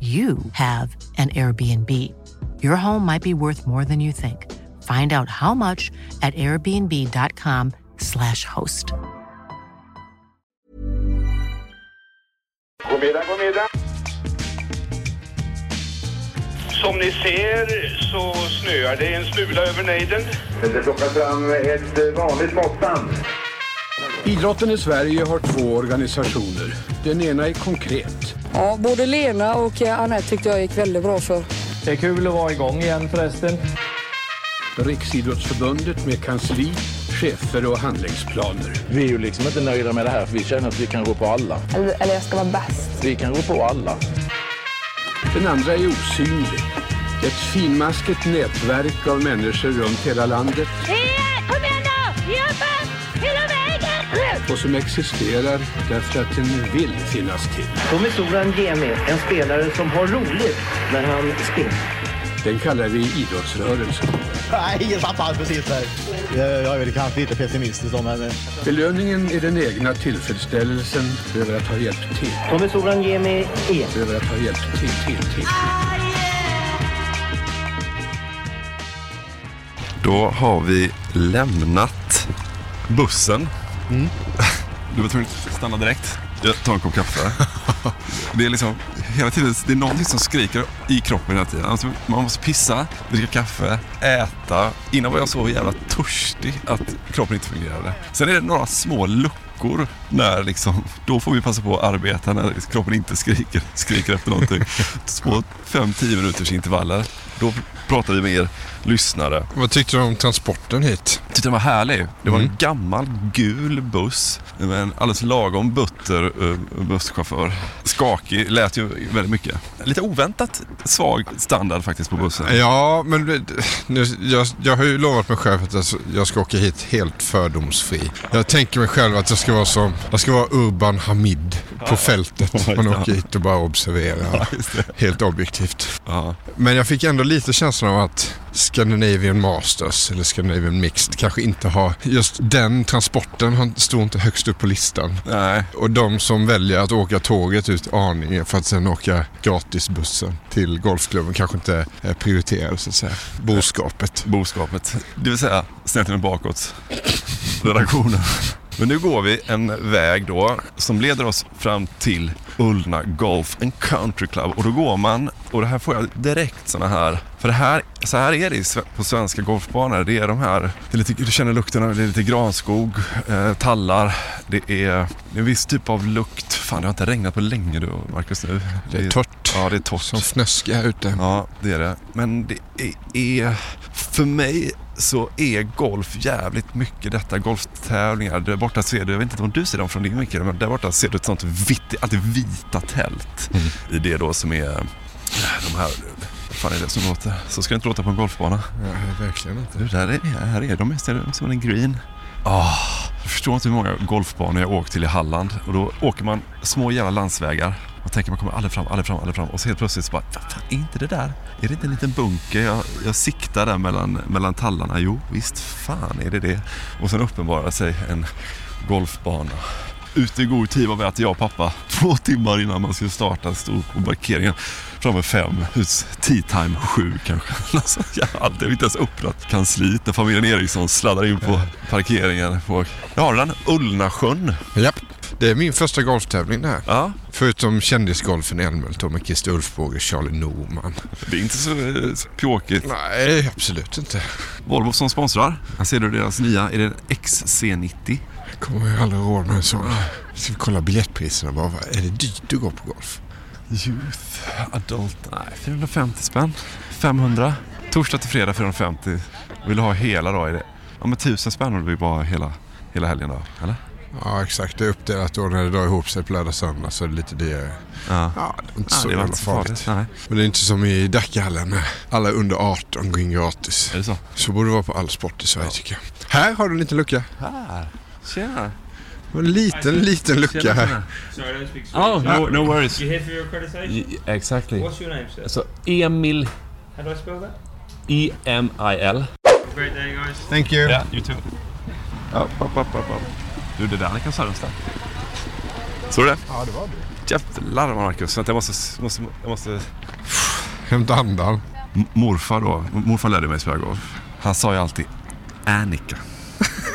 you have an Airbnb. Your home might be worth more than you think. Find out how much at airbnb.com/slash host. God middag, god middag. Som ni ser så snöar det en smula över nejden. Det plockar fram ett vanligt måttband. Idrotten i Sverige har två organisationer. Den ena är konkret. Ja, både Lena och eh, Anette tyckte jag gick väldigt bra för. Det är kul att vara igång igen förresten. Riksidrottsförbundet med kansli, chefer och handlingsplaner. Vi är ju liksom inte nöjda med det här för vi känner att vi kan gå på alla. Eller, eller jag ska vara bäst. Vi kan gå på alla. Den andra är osynlig. Ett finmaskigt nätverk av människor runt hela landet Kom och som existerar därför att den vill finnas till. Tommy Soran Gemi, en spelare som har roligt när han spelar. Den kallar vi idrottsrörelsen. Nej, ingen satt alls precis där. Jag är väl kanske lite pessimistisk då, men... Belöningen är den egna tillfredsställelsen över att ha hjälpt till. Tommy Soran Gemi E. Över att ha hjälpt till, till, till. Då har vi lämnat bussen. Du var tvungen att stanna direkt. Jag tar en kopp kaffe. Det är liksom hela tiden, det är någonting som skriker i kroppen hela tiden. Alltså, man måste pissa, dricka kaffe, äta. Innan var jag så jävla törstig att kroppen inte fungerade. Sen är det några små luckor när liksom, då får vi passa på att arbeta när kroppen inte skriker, skriker efter någonting. Små 5-10 minuters intervaller. Då pratar vi med er lyssnare. Vad tyckte du om transporten hit? tyckte den var härlig. Det var Mm. en gammal gul buss med en alldeles lagom butter uh, busschaufför. Skakig, lät ju väldigt mycket. Lite oväntat svag standard faktiskt på bussen. Ja, men nu, jag, jag har ju lovat mig själv att jag, ska åka hit helt fördomsfri. Jag tänker mig själv att jag ska vara som, jag ska vara Urban Hamid på fältet. Man åker hit och bara observerar. Helt objektivt. Men jag fick ändå lite känslan av att Scandinavian Masters eller Scandinavian Mixed kanske inte har, just den transporten står inte högst upp på listan. Nej. Och de som väljer att åka tåget ut Arninge för att sen åka gratisbussen till golfklubben kanske inte är prioriterade så att säga. Boskapet. Boskapet. Det vill säga snett bakåt. Redaktionen. Men nu går vi en väg då som leder oss fram till Ullna Golf and Country Club. Och då går man, och det här får jag direkt såna här, för det här, så här är det på svenska golfbanor. Det är de här, det är lite, du känner lukten av, det är lite granskog, eh, tallar, det är, en viss typ av lukt. Fan, det har inte regnat på länge du Marcus nu. Det är torrt. Ja, det är torrt. Som fnösk här ute. Ja, det är det. Men det är, är för mig så är golf jävligt mycket detta golftävlingar. Där borta ser du, jag vet inte om du ser dem från din vinkel, men där borta ser du ett sånt vitt, är vita tält i det då som är de här, fan är det som låter? Så ska det inte låta på en golfbana. Ja, verkligen inte. Du, där är, här är de, det som en green. Ah, jag förstår inte hur många golfbanor jag åkt till i Halland och då åker man små jävla landsvägar. Man tänker man kommer aldrig fram, aldrig fram, aldrig fram. Och så helt plötsligt så bara, "Vad fan, är inte det där? Är det inte en liten bunker? Jag, jag siktar där mellan, mellan tallarna. Jo, visst fan är det det. Och sen uppenbarar sig en golfbana. Ute i god tid var vi att jag och pappa två timmar innan man skulle starta stod på parkeringen framme fem, hus tea time sju kanske. Alltså, jag hade inte ens öppnat kansliet när familjen Eriksson sladdar in på parkeringen på, jag har den, Ullnasjön. Japp. Det är min första golftävling det här. Ja. Förutom kändisgolfen i Älmhult med Christer Ulfbåge och Charlie Norman. Det är inte så, eh, så pjåkigt. Nej, absolut inte. Volvo som sponsrar. Här ser du deras nya, är det en XC90? Kommer jag aldrig råd med en sån. Ska vi kolla biljettpriserna bara? Är det dyrt att gå på golf? Youth, adult, nej 450 spänn. 500. Torsdag till fredag 450. Vill du ha hela då? Är det, ja men 1000 spänn om du vill bara ha hela, hela helgen då, eller? Ja, exakt. Det är uppdelat då när det drar ihop sig på lördag och söndag så är det lite dyrare. Ja. Ja, det är inte Ja, så det var inte så farligt. farligt. Men det är inte som i Dackehallen. Alla under 18 går in gratis. Är det så? Så borde det vara på all sport i Sverige tycker jag. Här har du en liten lucka. Här. Tjena. En liten, liten lucka här. Sorry. Oh, no, no worries. You here for your accreditation? Exactly. What's your name, sir? So Emil How do I spell that? E M I L. Have a great day, guys. Thank you. Yeah, you too. Upp, upp, upp, upp. Du, det där är Annika Sörensen. Såg du det? Ja, det var det. Jävlar Marcus, jag måste, måste, jag måste... Hämta andan. M- Morfar då, morfar lärde mig spela golf. Han sa ju alltid Annika.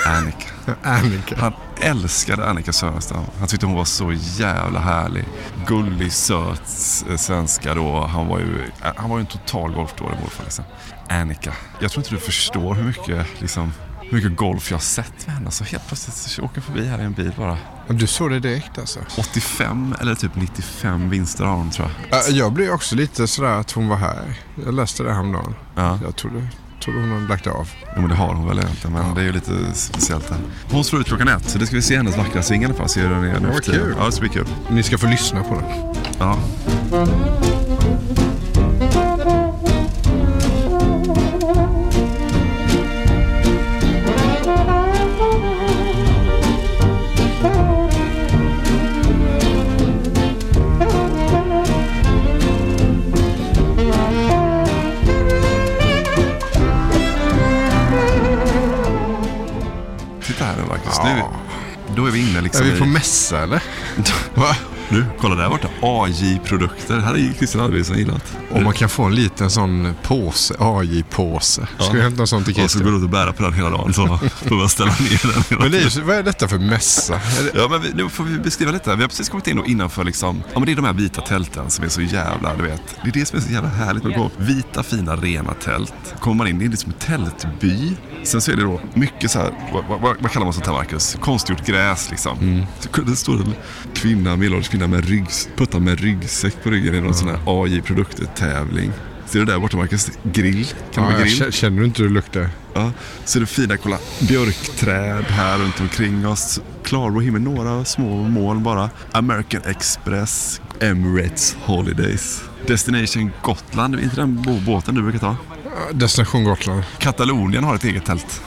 Annika. Annika. Han älskade Annika Sörenstam. Han tyckte hon var så jävla härlig. Gullig, söt eh, svenska då. Han var ju, eh, han var ju en total golfdåre morfar liksom. Annika. Jag tror inte du förstår hur mycket, liksom, hur mycket golf jag har sett med henne. Så helt plötsligt så åker jag förbi här i en bil bara. Du såg det direkt alltså? 85 eller typ 95 vinster har hon tror jag. Jag blev också lite sådär att hon var här. Jag läste det häromdagen. Ja. Jag trodde, trodde hon hade lagt av. Jo, men det har hon väl egentligen, men det är ju lite speciellt här. Hon slår ut klockan ett, så det ska vi se hennes vackra sving i alla fall. Se hur den är nu för tiden. Ja, det ska bli kul. Ni ska få lyssna på den. Ja. Mässa eller? Va? Nu, kolla där borta. AJ-produkter. Här är Christian Arvidsson gillat. Och man kan få en liten sån påse, AJ-påse. Ska vi hämta en sån till Och så Christer? går du ut och bära på den hela dagen. Så får man ställa ner den hela Men det är, vad är detta för mässa? Det, Ja, men vi, nu får vi beskriva lite. Vi har precis kommit in och innanför liksom, ja men det är de här vita tälten som är så jävla, du vet. Det är det som är så jävla härligt med golf. Vita, fina, rena tält. Kommer man in, det är liksom en tältby. Sen så är det då mycket så här, vad, vad, vad kallar man sånt här Marcus? Konstgjort gräs liksom. Så Det står en kvinna, medelålders kvinna med ryggs, puttar med ryggsäck på ryggen i någon sån här AJ-produkter-tävling. Ser du där borta Marcus? Grill. Kan ja, grill? kä- känner du inte hur det luktar? Ja, så det fina, kolla, björkträd här runt omkring oss. Klarblå himmel, några små moln bara. American Express, Emirates Holidays. Destination Gotland, är inte den båten du brukar ta? Destination Gotland. Katalonien har ett eget tält.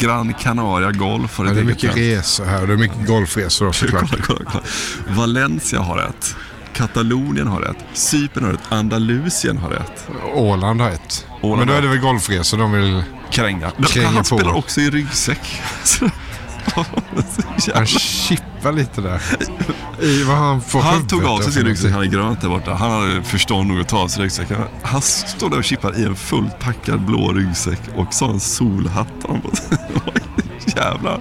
Gran Canaria Golf har ett Ja, det är eget mycket tält. resor här det är mycket golfresor också kolla, såklart. kolla, kolla. Valencia har ett. Katalonien har ett. Cypern har ett. Andalusien har ett. Åland har ett. Åland Men då är det väl golfresor de vill Kränga. kränga han på. spelar också i ryggsäck. Han chippar lite där. I vad han får Han tog av sig sin ryggsäck, han är grönt där borta. Han hade förstånd nog att ta av sig ryggsäcken. Han står där och chippar i en fullt packad blå ryggsäck och så har solhatt han sig. Jävla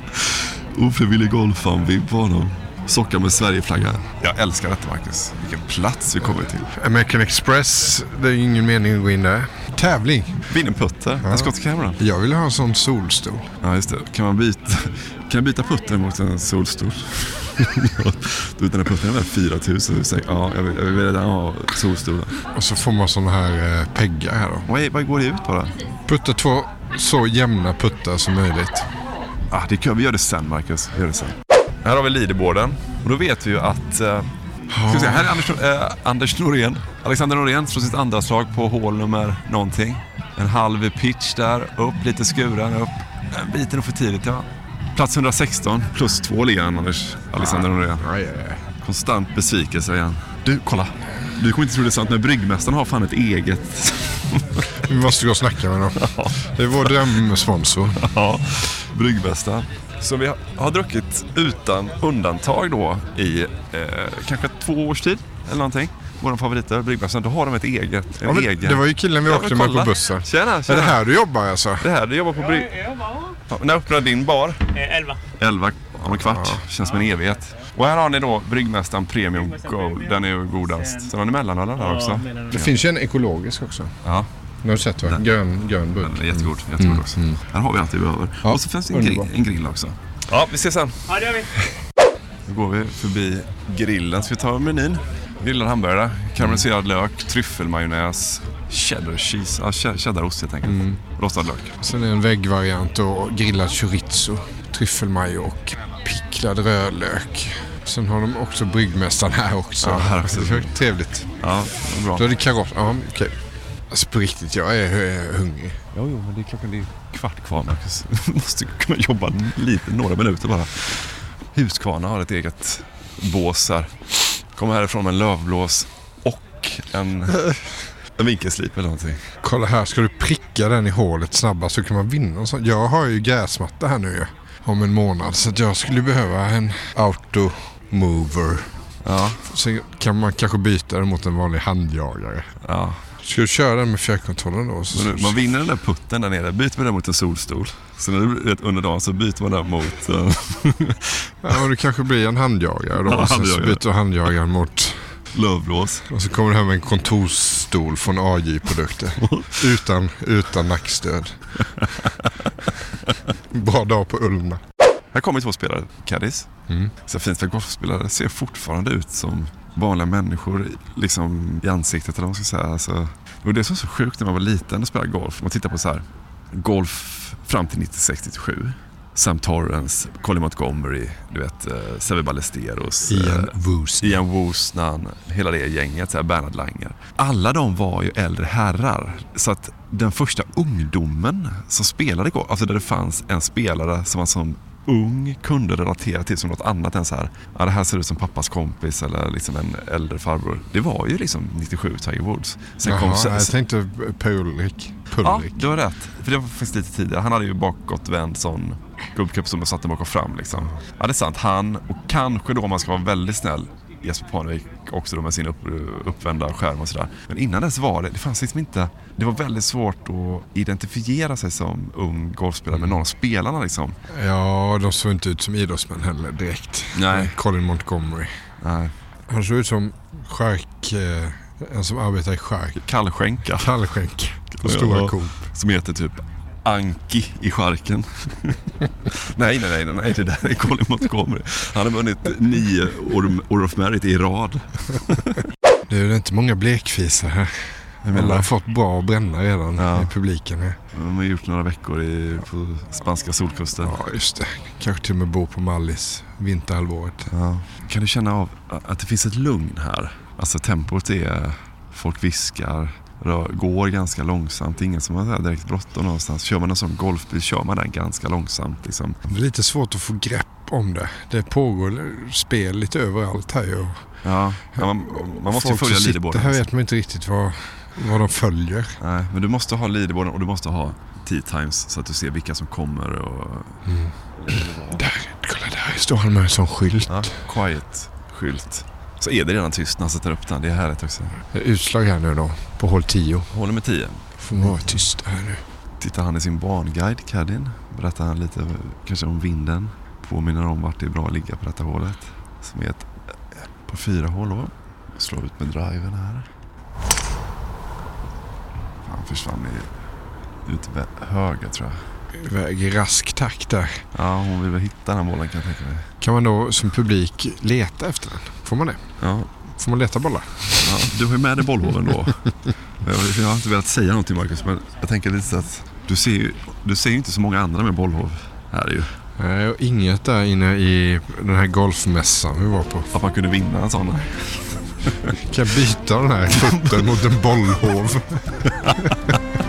ofrivillig golfan-vibb på honom. Sockar med Sverigeflagga. Jag älskar detta Marcus. Vilken plats vi kommer till. American Express, det är ingen mening att gå in där. Tävling. Vinn en putter. En Scott Cameron. Jag vill ha en sån solstol. Ja, just det. Kan man byta, kan jag byta puttern mot en solstol? du vet den här puttern är väl 4000? Så, ja, jag vill, jag vill redan ha solstolen. Och så får man såna här eh, peggar här då. Vad, är, vad går det ut på då? Putta två så jämna puttar som möjligt. Ah, det kan, vi gör det sen Marcus. Vi gör det sen. Här har vi leaderboarden. Och då vet vi ju att... Eh, ska vi se, här är Anders, eh, Anders Norén. Alexander Norén från sitt andra slag på hål nummer någonting. En halv pitch där, upp lite skuren, upp. En bit är nog för tidigt ja. Plats 116 plus två ligger han Anders. Alexander Norén. Konstant besvikelse igen. Du, kolla. Du kommer inte tro det är sant, men Bryggmästaren har fan ett eget. Vi måste gå och snacka med dem. Det är vår drömsponsor. Ja, Bryggmästaren. Så vi har, har druckit utan undantag då i eh, kanske två års tid eller någonting. Våra favoriter, Bryggmästaren, då har de ett eget. En Ja, men egen. det var ju killen vi Ja, åkte med på bussen. Tjena, Är tjena. det här du jobbar alltså? Det här, du jobbar på Brygg... Ja, när öppnade din bar? Eh, elva. 11 om en kvart. Känns som en evighet. Och här har ni då Bryggmästaren Premium Gold. Den är ju godast. Sen har ni mellanölen där också. Det finns ju en ekologisk också. Ja. Nu har du sett va? Grön, grön burk. Den är jättegod. jättegod också. Här har vi allt vi behöver. Ja, och så finns det en grill, en grill också. Ja, vi ses sen. Ja, det gör vi. Nu går vi förbi grillen. Ska vi ta menyn? Grillad hamburgare, karamelliserad lök, tryffelmajonnäs, cheddar cheese, ja, che- cheddarost helt enkelt. Rostad lök. Sen är det en väggvariant och grillad chorizo, tryffelmajo och picklad rödlök. Sen har de också bryggmästaren här också. Ja, här också. Det är Trevligt. Ja, bra. Då är det karott. Ja, okej. Alltså på riktigt, jag är, är hungrig. Jo, jo, men det är klockan det är kvart kvar Marcus. Du måste kunna jobba lite, några minuter bara. Huskvarna har ett eget bås här. Kommer härifrån med en lövblås och en, en vinkelslip eller någonting. Kolla här, ska du pricka den i hålet snabbast så kan man vinna sån. Jag har ju gräsmatta här nu om en månad. Så jag skulle behöva en auto mover. Ja. Så kan man kanske byta den mot en vanlig handjagare. Ja. Ska du köra den med fjärrkontrollen då? Så, man vinner den där putten där nere, byter man den mot en solstol. Så när det under dagen så byter man den mot... eh, Ja, och det kanske blir en handjagare då. Ja, Sen så handjagare. byter du handjagaren mot... Lövblås. Och så kommer det här med en kontorsstol från AJ-produkter. utan, utan nackstöd. Bra dag på Ullna. Här kommer två spelare, Caddies. Mm. Så fint för golfspelare ser fortfarande ut som vanliga människor liksom i ansiktet eller vad man ska säga. Alltså, och det som är så sjukt när man var liten och spelade golf. Man tittar på så här, golf fram till 96-97. Sam Torrance, Colin Montgomery, du vet, uh, Seve Ballesteros. Ian eh, Woosnam. Ian Woosnan, hela det gänget, så här, Bernhard Langer. Alla de var ju äldre herrar. Så att den första ungdomen som spelade golf, alltså där det fanns en spelare som man som ung kunde relatera till som något annat än så här, ja det här ser ut som pappas kompis eller liksom en äldre farbror. Det var ju liksom 97 Tiger Woods. Sen Jaha, kom, sen, jag tänkte Per-Ulrik. Ja, du har rätt. För det var faktiskt lite tidigare. Han hade ju bakåtvänd sån gubbkupp som satte bak och fram liksom. Ja, det är sant. Han och kanske då om man ska vara väldigt snäll Jesper Parnevik också då med sin upp, uppvända skärm och sådär. Men innan dess var det, det fanns liksom inte, det var väldigt svårt att identifiera sig som ung golfspelare med någon av spelarna liksom. Ja, de såg inte ut som idrottsmän heller direkt. Nej. Colin Montgomery. Nej. Han såg ut som skärk... Eh, en som arbetar i skärk. Kallskänka. Kallskänk. På Stora Coop. Som heter typ Anki i skärken. nej, nej, nej, nej, det där är Colin Montgomery. Han har vunnit nio Order of Merit i rad. Nu är det inte många blekfisar här. Alla har fått bra att bränna redan Ja. i publiken. Här. De har gjort några veckor i, på spanska solkusten. Ja, just det. Kanske till och med bo på Mallis vinterhalvåret. Ja. Kan du känna av att det finns ett lugn här? Alltså tempot är, folk viskar, rör, går ganska långsamt. Det är ingen som har direkt bråttom någonstans. Kör man en sån golfbil kör man den ganska långsamt. Liksom. Det är lite svårt att få grepp om det. Det pågår spel lite överallt här ju. Ja, ja, man, man måste ju följa leaderboarden. här alltså. vet man inte riktigt vad, vad de följer. Nej, men du måste ha leaderboarden och du måste ha tee times så att du ser vilka som kommer. Och, Där, kolla där står han med en sån skylt. ja, quiet-skylt. Så är det redan tyst när han sätter upp den. Det är härligt också. Är Utslag här nu då, på hål 10. Håller med 10. Får vara tyst här nu. Tittar han i sin banguide, Caddin, berättar han lite kanske om vinden. Påminner om vart det är bra att ligga på detta hålet. Som är ett på fyra hål då. Slår ut med driven här. Han försvann i, ut höger tror jag. Iväg i rask takt där. Ja, hon vill väl hitta den här bollen kan jag tänka mig. Kan man då som publik leta efter den? Får man det? Ja, Får man leta bollar? ja du har ju med dig bollhoven då. jag, har inte velat säga någonting Marcus, men jag tänker lite så att du ser ju du ser ju inte så många andra med bollhov här ju. Nej, och inget där inne i den här golfmässan vi var på. Att man kunde vinna en sån. Kan byta den här putten mot en bollhov?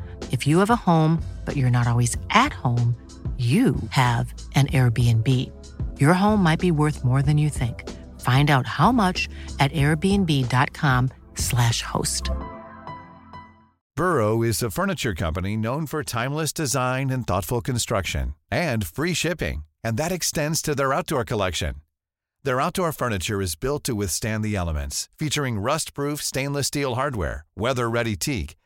If you have a home, but you're not always at home, you have an Airbnb. Your home might be worth more than you think. Find out how much at airbnb.com/slash host. Burrow is a furniture company known for timeless design and thoughtful construction and free shipping, and that extends to their outdoor collection. Their outdoor furniture is built to withstand the elements, featuring rust-proof stainless steel hardware, weather-ready teak,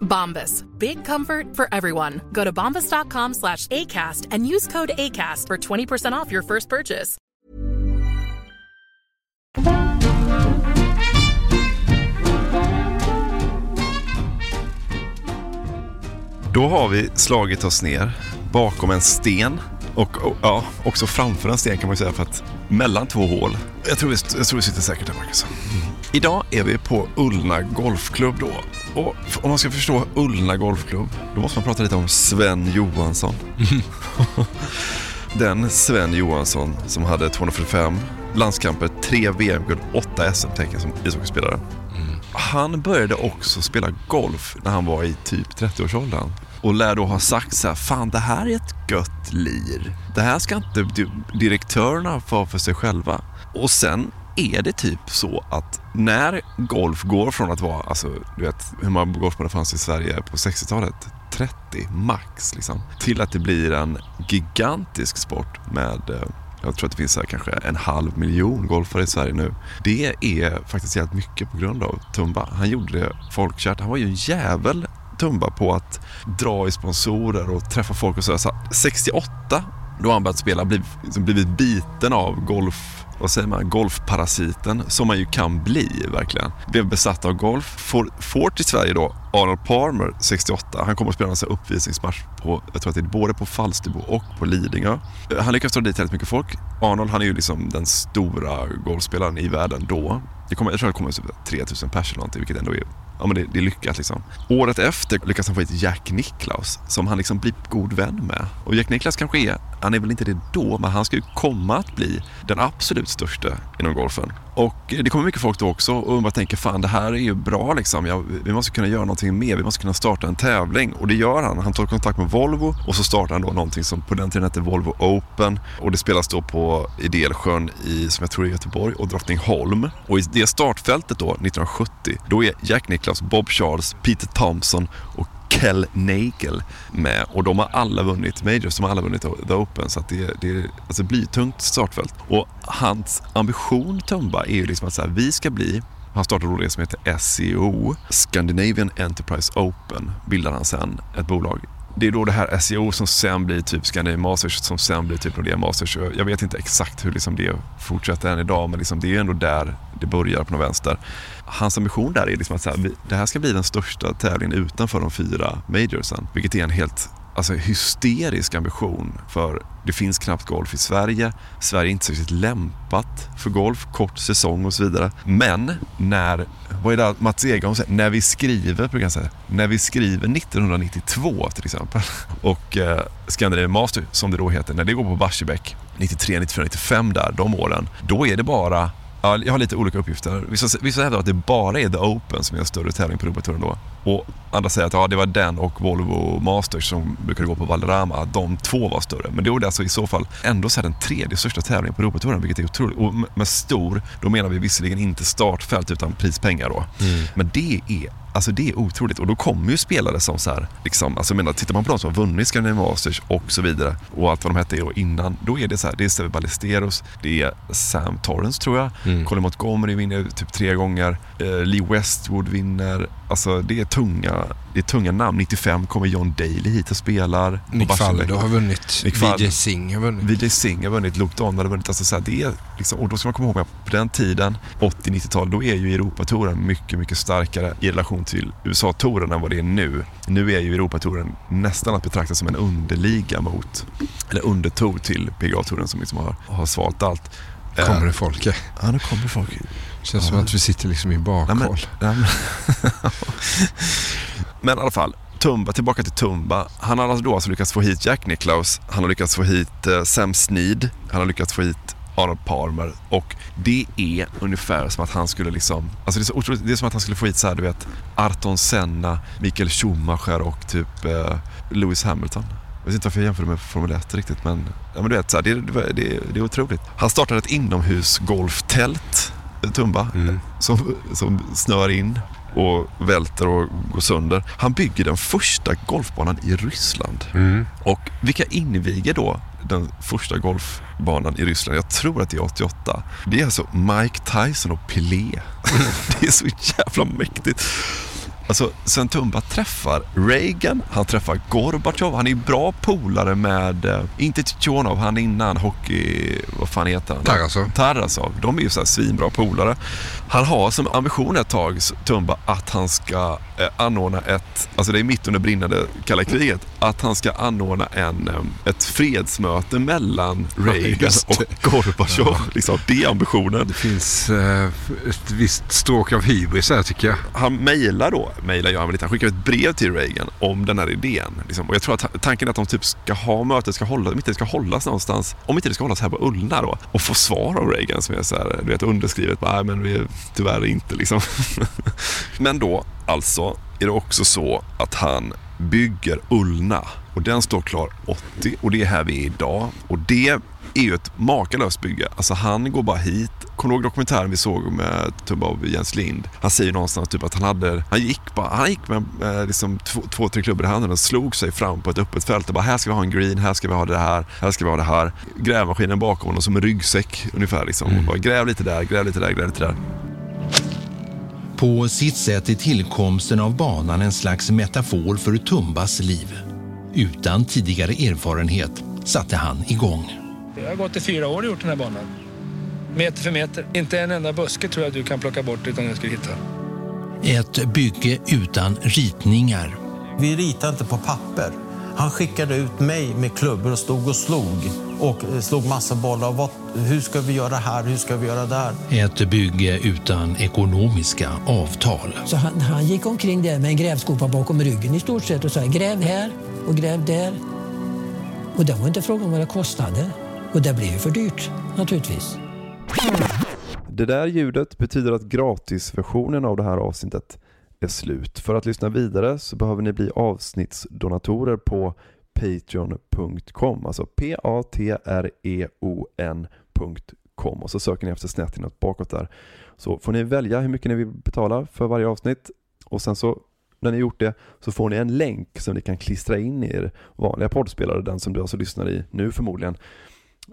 Bombas. Big comfort for everyone. Go to bombas.com slash ACAST and use code ACAST for 20% off your first purchase. Då har vi slagit oss ner bakom en sten och, och ja, också framför en sten kan man säga för att mellan två hål. Jag tror vi, jag tror vi sitter säkert där Marcus. Mm. Idag är vi på Ullna Golfklubb då. Och om man ska förstå Ullna Golfklubb, då måste man prata lite om Sven Johansson. Den Sven Johansson som hade 245 landskamper, tre VM-guld, åtta SM-tecken som ishockeyspelare. Mm. Han började också spela golf när han var i typ 30-årsåldern och lär då ha sagt så här, fan det här är ett gött lir. Det här ska inte direktörerna få för sig själva. Och sen är det typ så att när golf går från att vara, alltså du vet hur många golfbanor fanns i Sverige på 60-talet? 30 max liksom. Till att det blir en gigantisk sport med eh, jag tror att det finns här kanske en halv miljon golfare i Sverige nu. Det är faktiskt helt mycket på grund av Tumba. Han gjorde det folkkärt. Han var ju en jävel Tumba på att dra i sponsorer och träffa folk och så. så 68 då har han börjat spela, blivit, liksom blivit biten av golf, vad säger man, golfparasiten som man ju kan bli verkligen. Blev besatt av golf, får, får till Sverige då Arnold Palmer 68. Han kommer att spela en uppvisningsmatch på, jag tror att det är både på Falsterbo och på Lidingö. Eh, han lyckas dra dit väldigt mycket folk. Arnold han är ju liksom den stora golfspelaren i världen då. Det kommer, jag tror det kommer typ 3000 personer eller någonting, vilket ändå är Ja, men det, det är lyckat liksom. Året efter lyckas han få hit Jack Nicklaus som han liksom blir god vän med. Och Jack Nicklaus kanske är, han är väl inte det då, men han ska ju komma att bli den absolut största inom golfen. Och det kommer mycket folk då också och undrar, tänker fan det här är ju bra liksom. Ja, vi måste kunna göra någonting mer. Vi måste kunna starta en tävling. Och det gör han. Han tar kontakt med Volvo och så startar han då någonting som på den tiden hette Volvo Open. Och det spelas då på i Delsjön i, som jag tror är Göteborg och Drottningholm. Och i det startfältet då 1970, då är Jack Nicklaus, Bob Charles, Peter Thompson och Kel Nagel med och de har alla vunnit Majors, de har alla vunnit The Open så att det, det, alltså det blir ett tungt startfält. Och hans ambition Tumba är ju liksom att så här, vi ska bli han startade då det som heter SEO, Scandinavian Enterprise Open, bildar han sen ett bolag. Det är då det här SEO som sen blir typ Scandinavian Masters som sen blir typ Nordea Masters. Jag vet inte exakt hur liksom det fortsätter än idag men liksom det är ändå där det börjar på något vänster. Hans ambition där är liksom att så här, det här ska bli den största tävlingen utanför de fyra majorsen. Vilket är en helt alltså, hysterisk ambition för det finns knappt golf i Sverige. Sverige är inte särskilt lämpat för golf, kort säsong och så vidare. Men när, vad är det Mats Egon säger, när vi skriver, brukar säga, när vi skriver 1992 till exempel och eh, Scandinavian Master som det då heter, när det går på Barsebäck 93, 94, 95 där, de åren, då är det bara jag har lite olika uppgifter. Vissa, vissa hävdar att det bara är The Open som är en större tävling på Europatouren då. Och andra säger att ja, det var den och Volvo Masters som brukade gå på Valderrama, de två var större. Men det är alltså i så fall ändå så den tredje största tävlingen på Europatouren, vilket är otroligt. Och med- stor, då menar vi visserligen inte startfält utan prispengar då. Men det är Alltså det är otroligt och då kommer ju spelare som så här, liksom, alltså menar, tittar man på de som har vunnit Scandinavian Masters och så vidare och allt vad de hette innan, då är det så här, det är Steve Ballesteros, det är Sam Torrance tror jag, Mm. Colin Montgomery vinner typ tre gånger, eh, Lee Westwood vinner, alltså det är tunga, det är tunga namn. 95 kommer John Daly hit och spelar. Nick. Faldo har vunnit. Nick. VJ Singh har vunnit. VJ Singh har vunnit, Luke Donald har vunnit. Alltså så här, det är liksom, och då ska man komma ihåg att på den tiden, 80-90-tal, då är ju Europatouren mycket, mycket starkare i relation till USA-touren än vad det är nu. Nu är ju Europatouren nästan att betrakta som en underliga mot, eller undertour till PGA-touren som liksom har, har svalt allt. Kommer Eh, det folk? Ja. Nu kommer folk. Känns som Ja. att vi sitter liksom i Nej, men, bakhåll. nej, men, men i alla fall, Tumba, tillbaka till Tumba. Han har alltså då alltså lyckats få hit Jack Nicklaus, han har lyckats få hit eh, Sam Snead, han har lyckats få hit Arnold Palmer och det är ungefär som att han skulle liksom, alltså det är så otroligt, det är som att han skulle få hit så här, du vet, Arton Senna, Michael Schumacher och typ eh, Lewis Hamilton. Jag vet inte varför jag jämför det med Formel 1 riktigt men, ja, men du vet, så här, det, det, det, det är otroligt. Han startade ett inomhusgolftält, Tumba, som, som snör in och välter och går sönder. Han bygger den första golfbanan i Ryssland. Och vilka inviger då den första golfbanan i Ryssland? Jag tror att det är 88. Det är alltså Mike Tyson och Pelé. det är så jävla mäktigt. Alltså, Sven Tumba träffar Reagan, han träffar Gorbatjov, han är bra polare med, eh, inte Tichonov, han innan hockey, vad fan heter han? Tarasov. Tarasov. De är ju så här svinbra polare. Han har som ambition ett tag, Tumba, att han ska anordna ett, alltså det är mitt under brinnande kalla kriget, att han ska anordna en, eh, ett fredsmöte mellan Reagan och. Gorbatjov. Ja. Liksom, det är ambitionen. Det finns eh, ett visst stråk av hybris här tycker jag. han mejlar då, mejlar gör han väl inte, han skickar ett brev till Reagan om den här idén. Liksom. Och jag tror att tanken är att de typ ska ha mötet, ska hålla, om inte det ska hållas någonstans, om inte det ska hållas här på Ullna då, och få svar av Reagan som är så här, du vet underskrivet, nej men vi, tyvärr inte liksom. men då, alltså, är det också så att han bygger Ullna och den står klar 80 och det är här vi är idag. Och det är ju ett makalöst bygge. Alltså han går bara hit. Kommer du ihåg dokumentären vi såg med Tumba och Jens Lind? Han säger någonstans typ att han hade, han gick bara, han gick med eh, liksom två, två, tre klubbor i handen och slog sig fram på ett öppet fält och bara här ska vi ha en green, här ska vi ha det här, här ska vi ha det här. Grävmaskinen bakom honom som en ryggsäck ungefär liksom. Och bara, gräv lite där, gräv lite där, gräv lite där. På sitt sätt är tillkomsten av banan en slags metafor för Tumbas liv. Utan tidigare erfarenhet satte han igång. Jag har gått i fyra år och gjort den här banan. Meter för meter. Inte en enda buske tror jag du kan plocka bort utan jag skulle hitta. Ett bygge utan ritningar. Vi ritar inte på papper. Han skickade ut mig med klubbor och stod och slog och slog massa bollar. Vad, hur ska vi göra här? Hur ska vi göra där? Ett bygge utan ekonomiska avtal. Så han, han gick omkring där med en grävskopa bakom ryggen i stort sett och sa gräv här och gräv där. Och det var inte frågan om vad det kostade. Och det blev ju för dyrt naturligtvis. Det där ljudet betyder att gratisversionen av det här avsnittet är slut. För att lyssna vidare så behöver ni bli avsnittsdonatorer på patreon.com, alltså p-a-t-r-e-o-n.com och så söker ni efter snett inåt bakåt där. Så får ni välja hur mycket ni vill betala för varje avsnitt och sen så när ni gjort det så får ni en länk som ni kan klistra in i er vanliga poddspelare, den som du alltså lyssnar i nu förmodligen.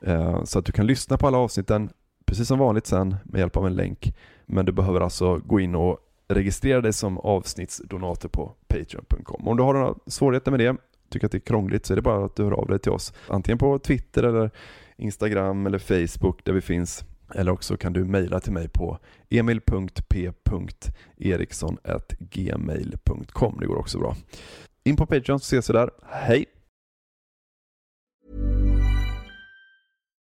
Eh, så att du kan lyssna på alla avsnitten precis som vanligt sen med hjälp av en länk. Men du behöver alltså gå in och registrera dig som avsnittsdonator på Patreon.com. Om du har några svårigheter med det, tycker att det är krångligt, så är det bara att du hör av dig till oss. Antingen på Twitter eller Instagram eller Facebook där vi finns. Eller också kan du mejla till mig på emil.p.eriksson.gmail.com. Det går också bra. In på Patreon så ses vi där. Hej!